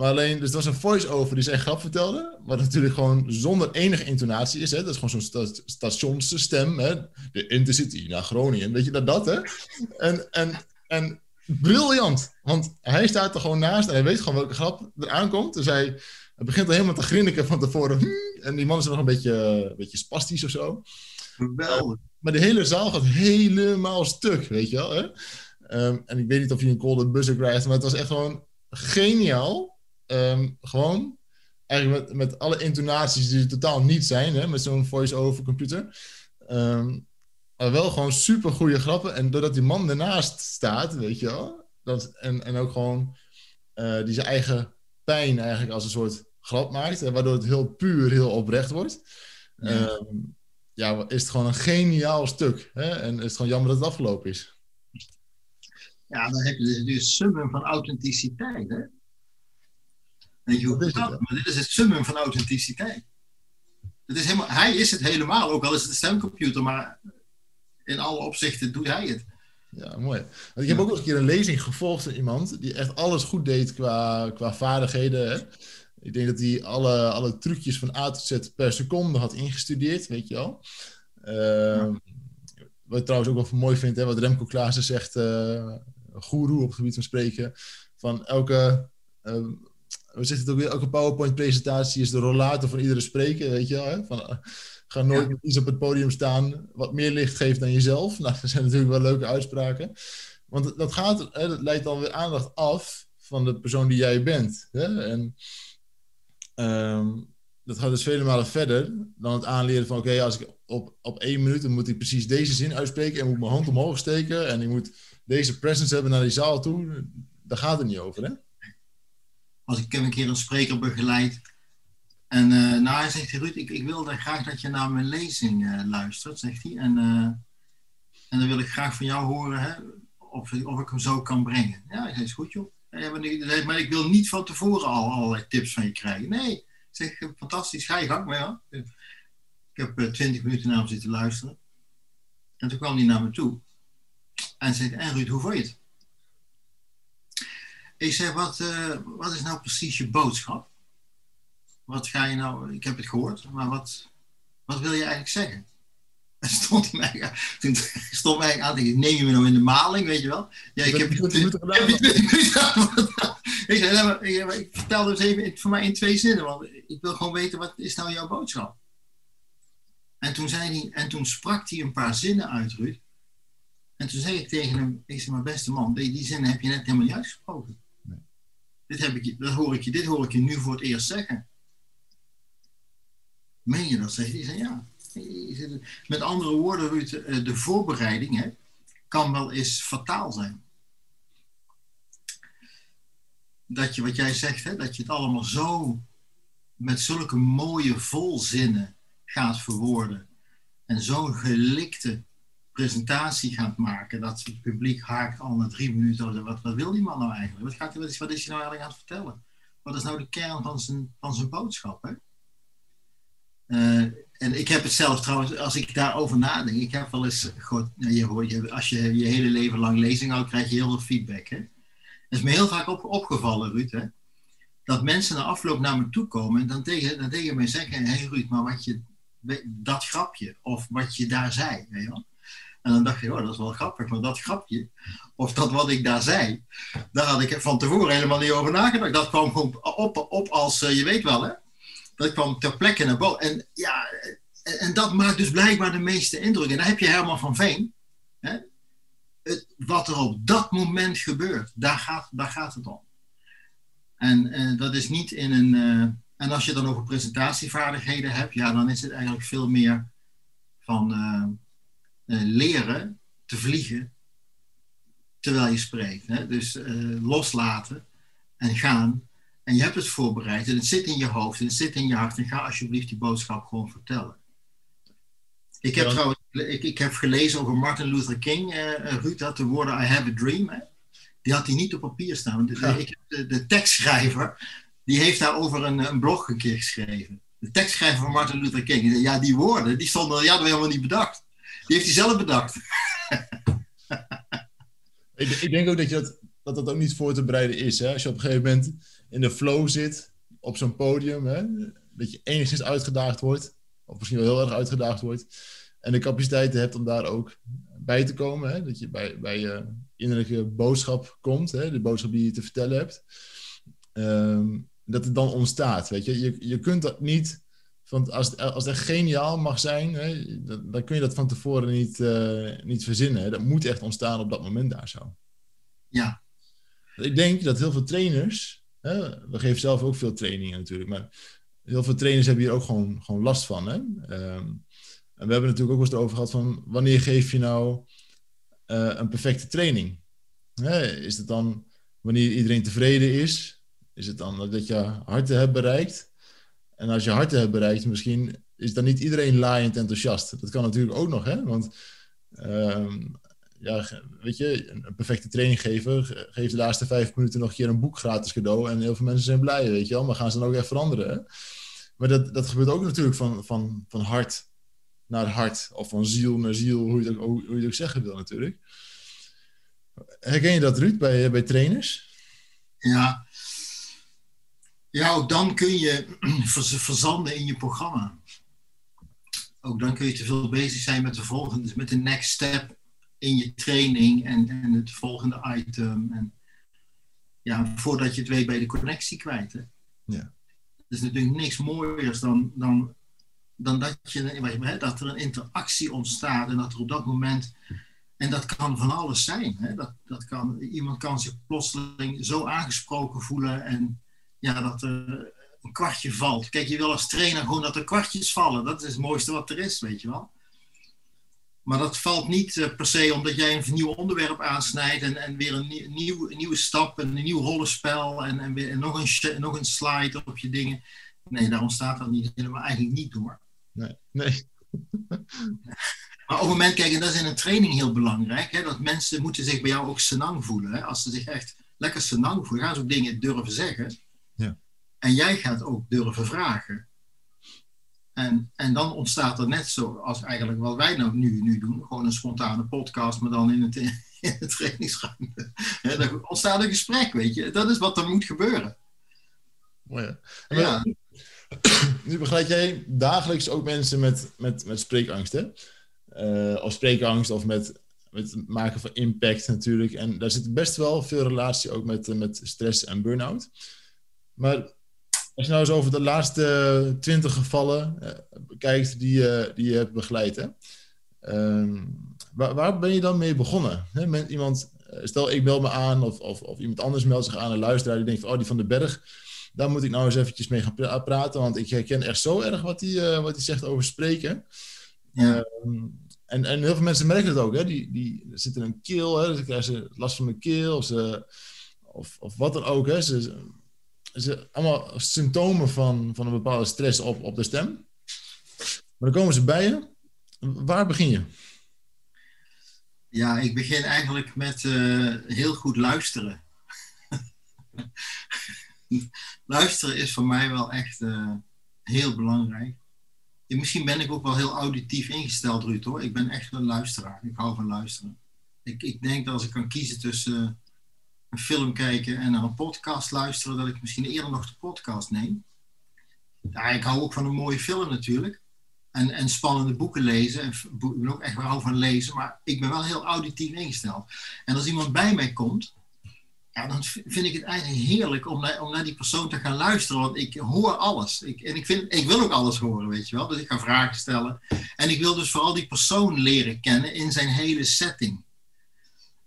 Speaker 2: Maar alleen, dus het was een voice-over die zijn grap vertelde. Wat natuurlijk gewoon zonder enige intonatie is. Hè? Dat is gewoon zo'n sta stationsstem. Hè? De Intercity naar Groningen. Weet je dat, dat hè? En, en, en briljant. Want hij staat er gewoon naast en hij weet gewoon welke grap er aankomt. Dus hij, hij begint al helemaal te grinniken van tevoren. En die man is nog een beetje, een beetje spastisch of zo.
Speaker 3: Geweldig.
Speaker 2: Maar de hele zaal gaat helemaal stuk, weet je wel. Hè? Um, en ik weet niet of je een golden buzzer krijgt, maar het was echt gewoon geniaal. Um, gewoon, eigenlijk met, met alle intonaties die er totaal niet zijn, hè, met zo'n voice-over computer. Um, maar wel gewoon super goede grappen. En doordat die man ernaast staat, weet je wel. Dat, en, en ook gewoon uh, die zijn eigen pijn eigenlijk als een soort grap maakt. Waardoor het heel puur, heel oprecht wordt. Ja. Um, ja, is het gewoon een geniaal stuk. Hè? En is het gewoon jammer dat het afgelopen is.
Speaker 3: Ja, dan heb je dus summum van authenticiteit. Hè? Weet je hoe het gaat? Maar dit is het summum van authenticiteit. Het is helemaal, hij is het helemaal, ook al is het een stemcomputer, maar in alle opzichten doet hij het.
Speaker 2: Ja, mooi. Want ik heb ook nog een keer een lezing gevolgd van iemand die echt alles goed deed qua, qua vaardigheden. Hè? Ik denk dat hij alle, alle trucjes van A tot Z per seconde had ingestudeerd, weet je wel. Uh, wat ik trouwens ook wel mooi vind, hè, wat Remco Klaassen zegt, uh, goeroe op het gebied van spreken, van elke, uh, hoe zegt het ook weer, elke PowerPoint-presentatie is de rollator van iedere spreker, weet je wel. Hè? Van, uh, ga nooit ja. iets op het podium staan wat meer licht geeft dan jezelf. Nou, dat zijn natuurlijk wel leuke uitspraken. Want dat, gaat, hè, dat leidt dan weer aandacht af van de persoon die jij bent. Hè? En, Um, dat gaat dus vele malen verder dan het aanleren van... oké, okay, als ik op, op één minuut... dan moet ik precies deze zin uitspreken... en moet mijn hand omhoog steken... en ik moet deze presence hebben naar die zaal toe. Daar gaat het niet over, hè?
Speaker 3: Als ik heb een keer een spreker begeleid... en uh, nou, hij zegt... Ruud, ik, ik wil graag dat je naar mijn lezing uh, luistert, zegt hij. En, uh, en dan wil ik graag van jou horen... Hè, of, of ik hem zo kan brengen. Ja, hij is goed, joh. Ja, maar ik wil niet van tevoren al allerlei tips van je krijgen. Nee, ik zeg, fantastisch, ga je gang maar ja. Ik heb twintig minuten naar hem zitten luisteren. En toen kwam hij naar me toe. En zei, en Ruud, hoe vond je het? Ik zei, wat, uh, wat is nou precies je boodschap? Wat ga je nou, ik heb het gehoord, maar wat, wat wil je eigenlijk zeggen? En stond hij mij, toen stond mij aan te neem je me nou in de maling, weet je wel? Ja, ik heb, heb ik, zei, ik vertel dus even voor mij in twee zinnen, want ik wil gewoon weten, wat is nou jouw boodschap? En toen, zei hij, en toen sprak hij een paar zinnen uit, Ruud. En toen zei ik tegen hem, ik zei, maar beste man, die, die zinnen heb je net helemaal juist gesproken. Dit, heb ik, dat hoor ik je, dit hoor ik je nu voor het eerst zeggen. Meen je dat? Zegt hij. zei, ja. Met andere woorden, Ruud, de voorbereiding hè, kan wel eens fataal zijn. Dat je, wat jij zegt, hè, dat je het allemaal zo met zulke mooie volzinnen gaat verwoorden. En zo'n gelikte presentatie gaat maken, dat het publiek haakt al na drie minuten. Wat, wat wil die man nou eigenlijk? Wat, gaat, wat, is, wat is hij nou eigenlijk aan het vertellen? Wat is nou de kern van zijn, van zijn boodschap? Hè? Uh, en ik heb het zelf trouwens, als ik daarover nadenk, ik heb wel eens gehoord, je hoort, als je je hele leven lang lezing houdt, krijg je heel veel feedback. Hè? Dat is me heel vaak op, opgevallen, Ruud, hè? dat mensen na afloop naar me toe komen en dan tegen, dan tegen mij zeggen, hé hey Ruud, maar wat je, dat grapje, of wat je daar zei, weet je wel? En dan dacht je, oh, dat is wel grappig, maar dat grapje, of dat wat ik daar zei, daar had ik van tevoren helemaal niet over nagedacht. Dat kwam gewoon op, op als, uh, je weet wel, hè? Dat kwam ter plekke naar boven. En ja, en, dat maakt dus blijkbaar de meeste indruk. En dan heb je Herman van Veen. Hè? Het, wat er op dat moment gebeurt, daar gaat, daar gaat het om. En uh, dat is niet in een. Uh, en als je dan over presentatievaardigheden hebt, ja, dan is het eigenlijk veel meer van eh, eh, leren te vliegen terwijl je spreekt. Hè? Dus eh, loslaten en gaan. En je hebt het voorbereid en het zit in je hoofd en het zit in je hart. En ga alsjeblieft die boodschap gewoon vertellen. Ik heb
Speaker 2: Ja.
Speaker 3: trouwens ik, ik heb gelezen over Martin Luther King, eh, Ruud, dat de woorden I have a dream. Hè? Die had hij niet op papier staan. De,
Speaker 2: Ja.
Speaker 3: ik de, de tekstschrijver, die heeft daarover een, een blog een keer geschreven. De tekstschrijver van Martin Luther King. Die zei, Ja, die woorden, die stonden, die hadden we helemaal niet bedacht. Die heeft hij zelf bedacht.
Speaker 2: Ik, ik denk ook dat, je dat, dat dat ook niet voor te bereiden is. Hè? Als je op een gegeven moment in de flow zit, op zo'n podium, hè? dat je enigszins uitgedaagd wordt, of misschien wel heel erg uitgedaagd wordt, en de capaciteiten hebt om daar ook bij te komen. Hè? Dat je bij, bij je innerlijke boodschap komt, hè? de boodschap die je te vertellen hebt. Ehm, dat het dan ontstaat. Weet je? Je, je kunt dat niet. Want als, als echt geniaal mag zijn, hè, dan, dan kun je dat van tevoren niet, eh, niet verzinnen. Hè. Dat moet echt ontstaan op dat moment daar zo.
Speaker 3: Ja,
Speaker 2: Ik denk dat heel veel trainers, hè, we geven zelf ook veel trainingen natuurlijk, maar heel veel trainers hebben hier ook gewoon, gewoon last van. Hè? Ehm, en we hebben natuurlijk ook wel eens erover gehad van wanneer geef je nou eh, een perfecte training? Hè, is het dan wanneer iedereen tevreden is? Is het dan dat je harten hebt bereikt? En als je harten hebt bereikt, misschien is dan niet iedereen laaiend enthousiast. Dat kan natuurlijk ook nog, hè? Want ehm, ja, weet je, een, perfecte training geven, ge- geeft de laatste vijf minuten nog een keer een boek gratis cadeau. En heel veel mensen zijn blij, weet je wel. Maar gaan ze dan ook echt veranderen, hè? Maar dat, dat gebeurt ook natuurlijk van, van, van hart naar hart. Of van ziel naar ziel, hoe je het ook, hoe je ook zeggen wil natuurlijk. Herken je dat, Ruud, bij, bij trainers?
Speaker 3: ja. Ja, ook dan kun je verzanden in je programma. Ook dan kun je te veel bezig zijn met de volgende, met de next step in je training en, en het volgende item. En ja, voordat je het weet je de connectie kwijt. Hè?
Speaker 2: Ja.
Speaker 3: Er is natuurlijk niks mooiers dan, dan, dan dat, je, dat er een interactie ontstaat en dat er op dat moment. En dat kan van alles zijn. Hè? Dat, dat kan, iemand kan zich plotseling zo aangesproken voelen en ja, dat er een kwartje valt. Kijk, je wil als trainer gewoon dat er kwartjes vallen. Dat is het mooiste wat er is, weet je wel. Maar dat valt niet eh, per se omdat jij een nieuw onderwerp aansnijdt en, en weer een, nie- nieuw, een nieuwe stap, en een nieuw rollenspel en, en, weer, en nog, een, nog een slide op je dingen. Nee, daar ontstaat dat niet helemaal eigenlijk niet door.
Speaker 2: Nee. nee.
Speaker 3: Maar op het moment, kijk, en dat is in een training heel belangrijk, hè, dat mensen moeten zich bij jou ook senang voelen. Hè. Als ze zich echt lekker senang voelen, gaan ze ook dingen durven zeggen.
Speaker 2: Ja.
Speaker 3: En jij gaat ook durven vragen. En, en dan ontstaat er net zo als eigenlijk wat wij nou nu, nu doen, gewoon een spontane podcast, maar dan in, het, in de trainingsruimte. Dan ontstaat een gesprek, weet je. Dat is wat er moet gebeuren.
Speaker 2: En
Speaker 3: Ja.
Speaker 2: Nu begeleid jij dagelijks ook mensen met, met, met spreekangst, hè? Eh, of spreekangst of met, met het maken van impact natuurlijk. En daar zit best wel veel relatie ook met, met stress en burn-out. Maar als je nou eens over de laatste twintig gevallen eh, kijkt die, je die je hebt begeleid, hè? Ehm, waar, waar ben je dan mee begonnen? Iemand, eh, stel ik meld me aan of, of, of iemand anders meldt zich aan, een luisteraar die denkt van, oh die van de berg, daar moet ik nou eens eventjes mee gaan pra- praten, want ik herken echt zo erg wat hij, eh, wat zegt over spreken.
Speaker 3: Ja.
Speaker 2: Ehm, en, en heel veel mensen merken het ook, hè? Die, die zitten in een keel, hè? dan krijgen ze last van de keel of, ze, of, of wat dan ook. Hè? Ze, allemaal symptomen van, van een bepaalde stress op, op de stem. Maar dan komen ze bij je. Waar begin je?
Speaker 3: Ja, ik begin eigenlijk met eh, heel goed luisteren. luisteren is voor mij wel echt eh, heel belangrijk. En misschien ben ik ook wel heel auditief ingesteld, Ruud, hoor. Ik ben echt een luisteraar. Ik hou van luisteren. Ik, ik denk dat als ik kan kiezen tussen een film kijken en naar een podcast luisteren, dat ik misschien eerder nog de podcast neem. Ja, ik hou ook van een mooie film natuurlijk. En, en spannende boeken lezen. En ik ben ook echt wel van lezen, maar ik ben wel heel auditief ingesteld. En als iemand bij mij komt, ja, dan vind ik het eigenlijk heerlijk om naar, om naar die persoon te gaan luisteren. Want ik hoor alles. Ik, en ik, vind, ik wil ook alles horen, weet je wel. Dus ik ga vragen stellen. En ik wil dus vooral die persoon leren kennen in zijn hele setting.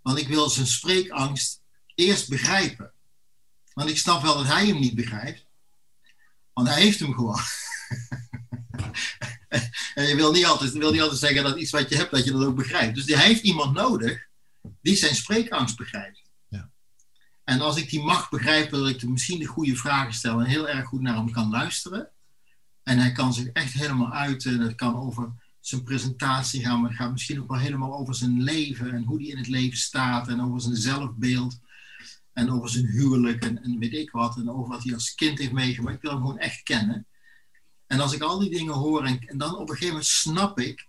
Speaker 3: Want ik wil zijn spreekangst eerst begrijpen. Want ik snap wel dat hij hem niet begrijpt. Want hij heeft hem gewoon. en je wil niet, altijd, wil niet altijd zeggen dat iets wat je hebt, dat je dat ook begrijpt. Dus hij heeft iemand nodig die zijn spreekangst begrijpt.
Speaker 2: Ja.
Speaker 3: En als ik die mag begrijpen, dat ik misschien de goede vragen stel en heel erg goed naar hem kan luisteren. En hij kan zich echt helemaal uiten. Het kan over zijn presentatie gaan, maar het gaat misschien ook wel helemaal over zijn leven en hoe hij in het leven staat en over zijn zelfbeeld en over zijn huwelijk en, en weet ik wat en over wat hij als kind heeft meegemaakt. Ik wil hem gewoon echt kennen. En als ik al die dingen hoor en, en dan op een gegeven moment snap ik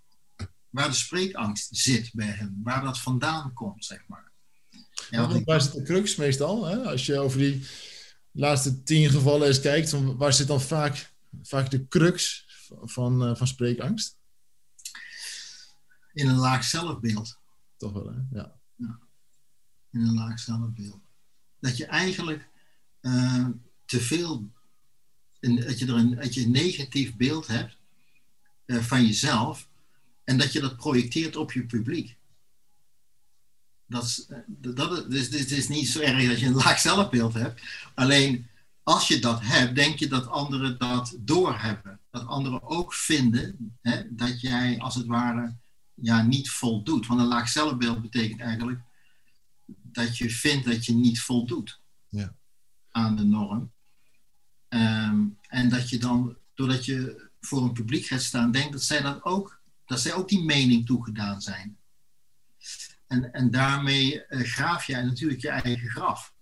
Speaker 3: waar de spreekangst zit bij hem, waar dat vandaan komt, zeg maar.
Speaker 2: Ja, want waar zit de crux meestal? Hè? Als je over die laatste tien gevallen eens kijkt, waar zit dan vaak, vaak de crux van, uh, van spreekangst?
Speaker 3: In een laag zelfbeeld.
Speaker 2: Toch wel, hè? Ja.
Speaker 3: ja. In een laag zelfbeeld. Dat je eigenlijk uh, te veel, dat, je er een, dat je een negatief beeld hebt uh, van jezelf en dat je dat projecteert op je publiek. Dat is, dat, dus, dus het is niet zo erg dat je een laag zelfbeeld hebt. Alleen als je dat hebt, denk je dat anderen dat doorhebben. Dat anderen ook vinden hè, dat jij als het ware ja, niet voldoet. Want een laag zelfbeeld betekent eigenlijk dat je vindt dat je niet voldoet
Speaker 2: ja.
Speaker 3: aan de norm. Um, en dat je dan, doordat je voor een publiek gaat staan, denkt dat zij dat ook, dat zij ook die mening toegedaan zijn. En, en daarmee uh, graaf jij natuurlijk je eigen graf.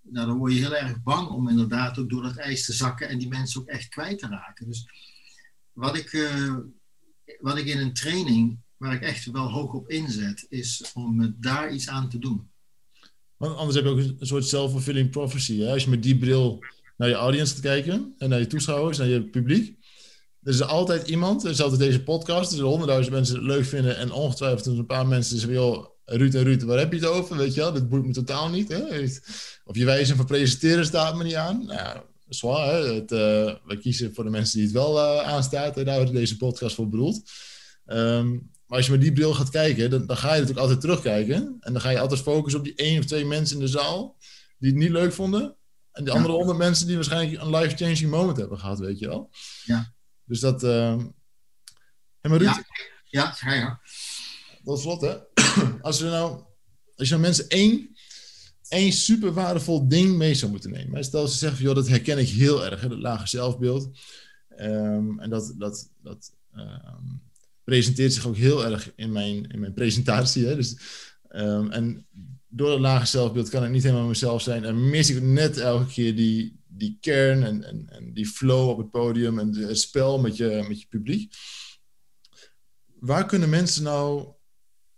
Speaker 3: Nou, dan word je heel erg bang om inderdaad ook door dat ijs te zakken en die mensen ook echt kwijt te raken. Dus wat ik, uh, wat ik in een training, waar ik echt wel hoog op inzet, is om daar iets aan te doen.
Speaker 2: Want anders heb je ook een soort self-fulfilling prophecy. Hè? Als je met die bril naar je audience gaat kijken en naar je toeschouwers, naar je publiek. Er is altijd iemand, er is altijd deze podcast, er zijn honderdduizend mensen het leuk vinden en ongetwijfeld een paar mensen zeggen, joh, Ruud en Ruud, waar heb je het over? Weet je wel, dat boeit me totaal niet. Hè? Of je wijze van presenteren staat me niet aan. Nou zwaar, hè? Het, uh, we kiezen voor de mensen die het wel uh, aanstaat. En daar wordt deze podcast voor bedoeld. Um, maar als je met die bril gaat kijken, dan, dan, ga je natuurlijk altijd terugkijken. En dan ga je altijd focussen op die één of twee mensen in de zaal die het niet leuk vonden. En die andere honderd mensen die waarschijnlijk een life-changing moment hebben gehad, weet je wel.
Speaker 3: Ja.
Speaker 2: Dus dat... Uh... Hey, maar Ruud,
Speaker 3: ja, ja, je.
Speaker 2: Tot slot, hè. Als, er nou, als je nou mensen één, één super waardevol ding mee zou moeten nemen. Stel ze zeggen van, joh, dat herken ik heel erg, hè, dat lage zelfbeeld. Um, en dat, dat, dat um, presenteert zich ook heel erg in mijn, in mijn presentatie. Hè. Dus, um, en door dat lage zelfbeeld kan ik niet helemaal mezelf zijn. En mis ik net elke keer die, die kern en, en, en die flow op het podium en het spel met je, met je publiek. Waar kunnen mensen nou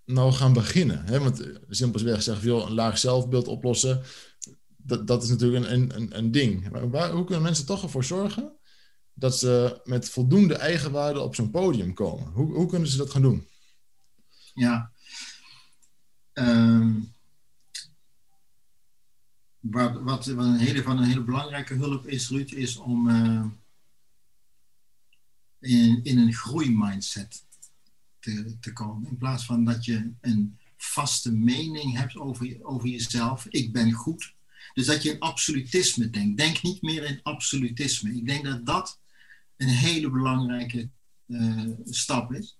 Speaker 2: nou gaan beginnen? Hè? Want eh, simpelweg zeggen, joh, een laag zelfbeeld oplossen, dat, dat is natuurlijk een, een, een ding. Maar waar, hoe kunnen mensen toch ervoor zorgen dat ze met voldoende eigenwaarde op zo'n podium komen? Hoe, hoe kunnen ze dat gaan doen?
Speaker 3: Ja. Um, wat, wat, een hele, van een hele belangrijke hulp is, Ruud, is om uh, in, in een groeimindset te, te komen. In plaats van dat je een vaste mening hebt over, over jezelf. Ik ben goed. Dus dat je in absolutisme denkt. Denk niet meer in absolutisme. Ik denk dat dat een hele belangrijke uh, stap is.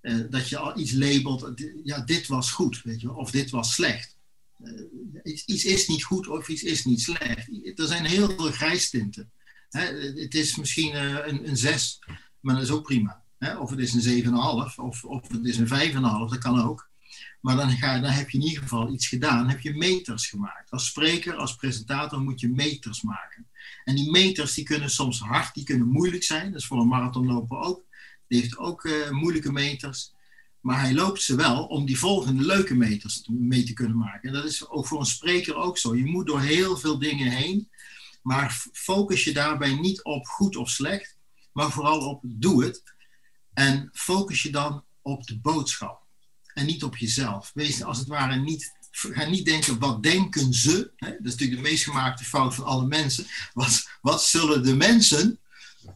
Speaker 3: Uh, dat je al iets labelt, ja, dit was goed, weet je, of dit was slecht. Uh, iets is niet goed of iets is niet slecht. Er zijn heel veel grijstinten. Hè, het is misschien een, een zes, maar dat is ook prima. Hè? Of het is een 7,5 of, of het is een 5,5, dat kan ook. Maar dan, ga, dan heb je in ieder geval iets gedaan, heb je meters gemaakt. Als spreker, als presentator moet je meters maken. En die meters die kunnen soms hard, die kunnen moeilijk zijn. Dat is voor een marathonloper ook. Die heeft ook uh, moeilijke meters. Maar hij loopt ze wel om die volgende leuke meters mee te kunnen maken. En dat is ook voor een spreker ook zo. Je moet door heel veel dingen heen. Maar focus je daarbij niet op goed of slecht. Maar vooral op doe het. En focus je dan op de boodschap en niet op jezelf. Wees als het ware niet, ga niet denken wat denken ze. Hè? Dat is natuurlijk de meest gemaakte fout van alle mensen. Wat, wat zullen de mensen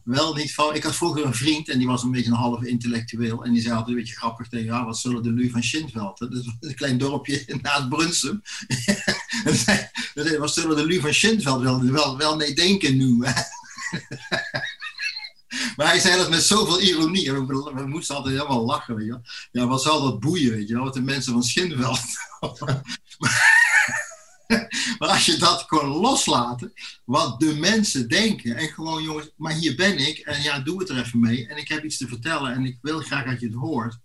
Speaker 3: wel niet van. Ik had vroeger een vriend en die was een beetje een half intellectueel. En die zei altijd een beetje grappig tegen ja, wat zullen de Lu van Schindveld? Dat is een klein dorpje naast Brunsum. en wat zullen de Lu van Schindveld wel, wel, wel mee denken nu? maar hij zei dat met zoveel ironie. We, we moesten altijd helemaal lachen, weet je wel. Ja, wat zal dat boeien, weet je wel, wat de mensen van Schinveld. maar als je dat kon loslaten, wat de mensen denken. En gewoon, jongens, maar hier ben ik. En ja, doe het er even mee. En ik heb iets te vertellen. En ik wil graag dat je het hoort.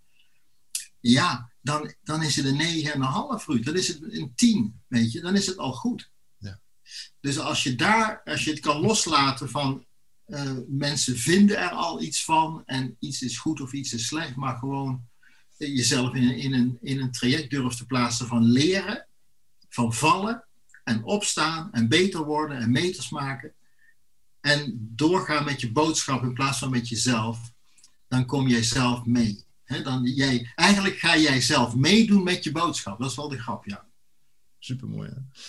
Speaker 3: Ja, dan, dan is het een 9,5 Ruud. Dan is het een 10, weet je. Dan is het al goed. Ja. Dus als je daar, als je het kan loslaten van uh, mensen vinden er al iets van en iets is goed of iets is slecht, maar gewoon jezelf in, in, een, in een traject durft te plaatsen van leren, van vallen en opstaan en beter worden en meters maken en doorgaan met je boodschap in plaats van met jezelf, dan kom jij zelf mee. dan jij, eigenlijk ga jij zelf meedoen met je boodschap. Dat is wel de grap, ja.
Speaker 2: Supermooi. Hè?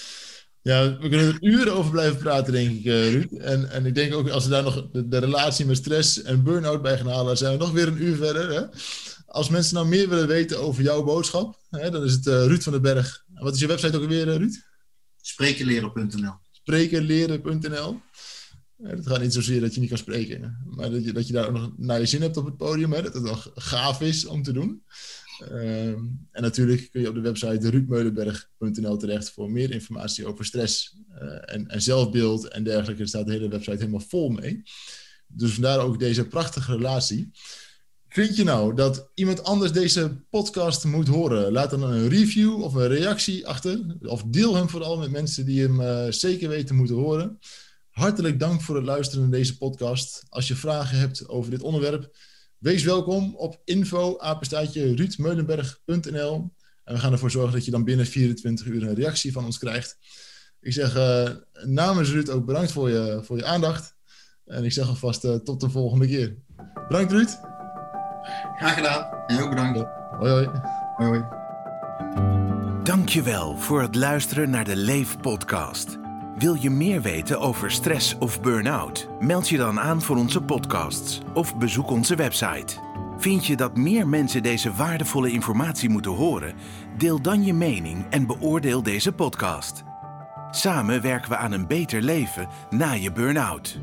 Speaker 2: Ja, we kunnen er uren over blijven praten, denk ik, uh, Ruud. En, en ik denk ook als we daar nog de, relatie met stress en burn-out bij gaan halen, zijn we nog weer een uur verder. Hè? Als mensen nou meer willen weten over jouw boodschap, hè, dan is het uh, Ruud van den Berg. Wat is je website ook alweer, uh, Ruud?
Speaker 3: Sprekenleren.nl.
Speaker 2: Sprekenleren.nl. Het gaat niet zozeer dat je niet kan spreken, maar dat je, dat je daar ook nog naar je zin hebt op het podium. Hè? Dat het nog gaaf is om te doen. Ehm, en natuurlijk kun je op de website ruudmeulenberg.nl terecht voor meer informatie over stress uh, en, en, zelfbeeld en dergelijke. Er staat de hele website helemaal vol mee. Dus vandaar ook deze prachtige relatie. Vind je nou dat iemand anders deze podcast moet horen? Laat dan een review of een reactie achter. Of deel hem vooral met mensen die hem uh, zeker weten moeten horen. Hartelijk dank voor het luisteren naar deze podcast. Als je vragen hebt over dit onderwerp Wees welkom op info ruudmeulenberg.nl en we gaan ervoor zorgen dat je dan binnen 24 uur een reactie van ons krijgt. Ik zeg uh, namens Ruud ook bedankt voor je, voor je aandacht. En ik zeg alvast uh, tot de volgende keer. Bedankt Ruud.
Speaker 3: Graag gedaan. En ook bedankt.
Speaker 2: Hoi hoi.
Speaker 3: Hoi hoi.
Speaker 1: Dankjewel voor het luisteren naar de Leef podcast. Wil je meer weten over stress of burn-out? Meld je dan aan voor onze podcasts of bezoek onze website. Vind je dat meer mensen deze waardevolle informatie moeten horen? Deel dan je mening en beoordeel deze podcast. Samen werken we aan een beter leven na je burn-out.